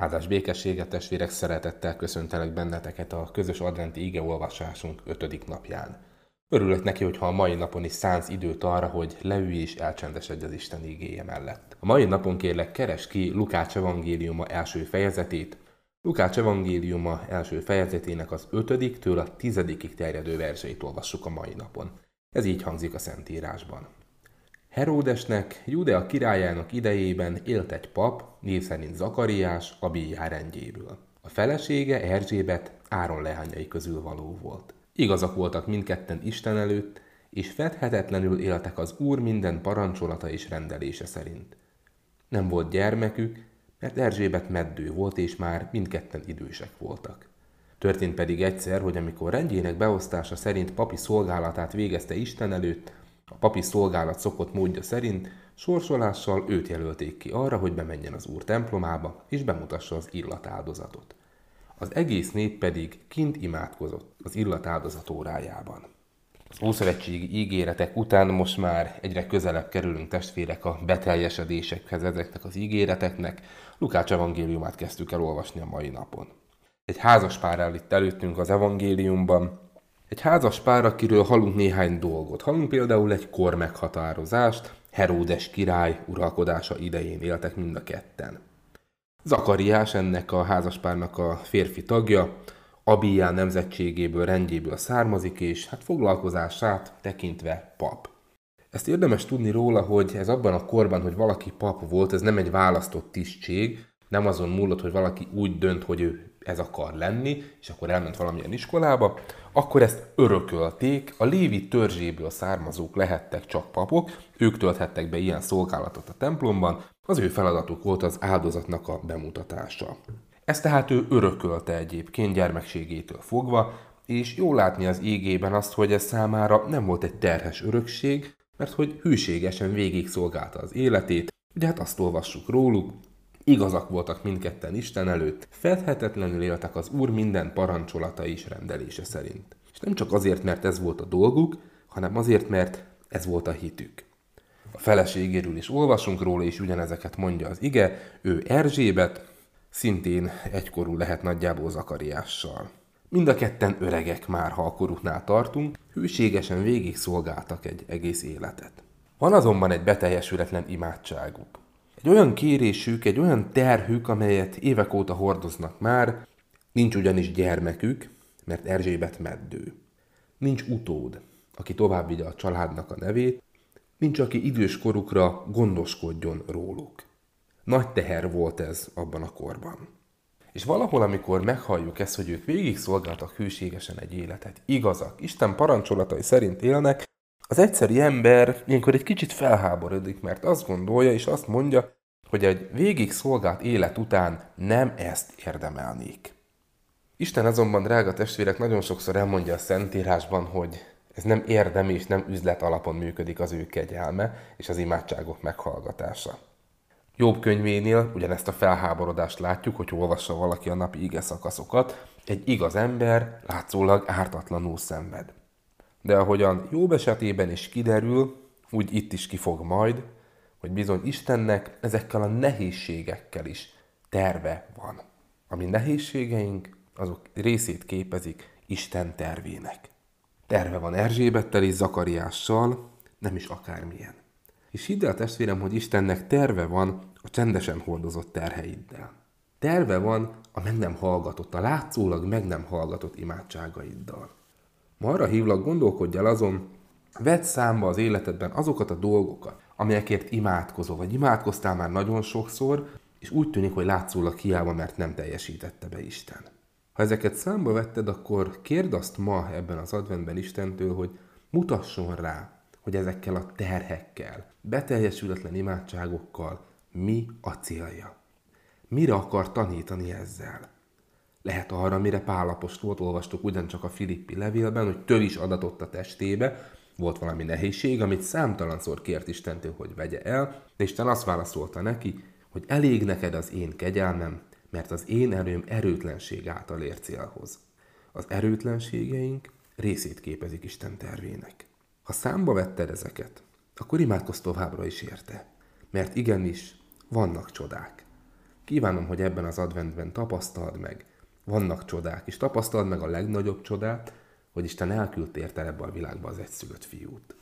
Áldás békességet, testvérek, szeretettel köszöntelek benneteket a közös adventi igeolvasásunk ötödik napján. Örülök neki, hogyha a mai napon is szánsz időt arra, hogy leülj és elcsendesedj az Isten igéje mellett. A mai napon kérlek, keres ki Lukács evangéliuma első fejezetét, Lukács evangéliuma első fejezetének az ötödiktől a tizedikig terjedő verseit olvassuk a mai napon. Ez így hangzik a Szentírásban. Heródesnek, Judea királyának idejében élt egy pap, név szerint Zakariás, Abijá rendjéből. A felesége Erzsébet Áron leányai közül való volt. Igazak voltak mindketten Isten előtt, és fedhetetlenül éltek az Úr minden parancsolata és rendelése szerint. Nem volt gyermekük, mert Erzsébet meddő volt, és már mindketten idősek voltak. Történt pedig egyszer, hogy amikor rendjének beosztása szerint papi szolgálatát végezte Isten előtt, a papi szolgálat szokott módja szerint sorsolással őt jelölték ki arra, hogy bemenjen az úr templomába, és bemutassa az illatáldozatot. Az egész nép pedig kint imádkozott az illatáldozat órájában. Az Ószövetségi ígéretek után most már egyre közelebb kerülünk testvérek a beteljesedésekhez ezeknek az ígéreteknek. Lukács evangéliumát kezdtük el olvasni a mai napon. Egy házas pár áll itt előttünk az evangéliumban, egy házas pár, akiről hallunk néhány dolgot. Hallunk például egy kor meghatározást, Heródes király uralkodása idején éltek mind a ketten. Zakariás ennek a házaspárnak a férfi tagja, Abijá nemzetségéből, rendjéből származik, és hát foglalkozását tekintve pap. Ezt érdemes tudni róla, hogy ez abban a korban, hogy valaki pap volt, ez nem egy választott tisztség, nem azon múlott, hogy valaki úgy dönt, hogy ő ez akar lenni, és akkor elment valamilyen iskolába, akkor ezt örökölték, a Lévi törzséből származók lehettek csak papok, ők tölthettek be ilyen szolgálatot a templomban, az ő feladatuk volt az áldozatnak a bemutatása. Ezt tehát ő örökölte egyébként gyermekségétől fogva, és jól látni az égében azt, hogy ez számára nem volt egy terhes örökség, mert hogy hűségesen végig szolgálta az életét, ugye hát azt olvassuk róluk, Igazak voltak mindketten Isten előtt, fedhetetlenül éltek az Úr minden parancsolata és rendelése szerint. És nem csak azért, mert ez volt a dolguk, hanem azért, mert ez volt a hitük. A feleségéről is olvasunk róla, és ugyanezeket mondja az ige, ő Erzsébet, szintén egykorú lehet nagyjából Zakariással. Mind a ketten öregek már, ha a koruknál tartunk, hűségesen végig szolgáltak egy egész életet. Van azonban egy beteljesületlen imádságuk. Egy olyan kérésük, egy olyan terhük, amelyet évek óta hordoznak már, nincs ugyanis gyermekük, mert Erzsébet meddő. Nincs utód, aki tovább vigye a családnak a nevét, nincs, aki idős korukra gondoskodjon róluk. Nagy teher volt ez abban a korban. És valahol, amikor meghalljuk ezt, hogy ők végig szolgáltak hűségesen egy életet, igazak, Isten parancsolatai szerint élnek, az egyszeri ember ilyenkor egy kicsit felháborodik, mert azt gondolja és azt mondja, hogy egy végig szolgált élet után nem ezt érdemelnék. Isten azonban, drága testvérek, nagyon sokszor elmondja a Szentírásban, hogy ez nem érdem és nem üzlet alapon működik az ő kegyelme és az imádságok meghallgatása. Jobb könyvénél ugyanezt a felháborodást látjuk, hogy olvassa valaki a napi ige szakaszokat, egy igaz ember látszólag ártatlanul szenved. De ahogyan Jobb esetében is kiderül, úgy itt is kifog majd, hogy bizony Istennek ezekkel a nehézségekkel is terve van. Ami nehézségeink, azok részét képezik Isten tervének. Terve van Erzsébettel és Zakariással, nem is akármilyen. És hidd el, testvérem, hogy Istennek terve van a csendesen hordozott terheiddel. Terve van a meg nem hallgatott, a látszólag meg nem hallgatott imádságaiddal. Ma arra hívlak, gondolkodj el azon, vedd számba az életedben azokat a dolgokat, amelyekért imádkozol, vagy imádkoztál már nagyon sokszor, és úgy tűnik, hogy látszólag hiába, mert nem teljesítette be Isten. Ha ezeket számba vetted, akkor kérd azt ma ebben az adventben Istentől, hogy mutasson rá, hogy ezekkel a terhekkel, beteljesületlen imádságokkal mi a célja. Mire akar tanítani ezzel? Lehet arra, mire Pálapostolt olvastuk ugyancsak a Filippi levélben, hogy től is adatott a testébe, volt valami nehézség, amit számtalanszor kért Istentől, hogy vegye el, de Isten azt válaszolta neki, hogy elég neked az én kegyelmem, mert az én erőm erőtlenség által ér célhoz. Az erőtlenségeink részét képezik Isten tervének. Ha számba vetted ezeket, akkor imádkozz továbbra is érte, mert igenis vannak csodák. Kívánom, hogy ebben az adventben tapasztald meg, vannak csodák, és tapasztald meg a legnagyobb csodát, hogy Isten elküldte érte ebbe a világba az egyszülött fiút.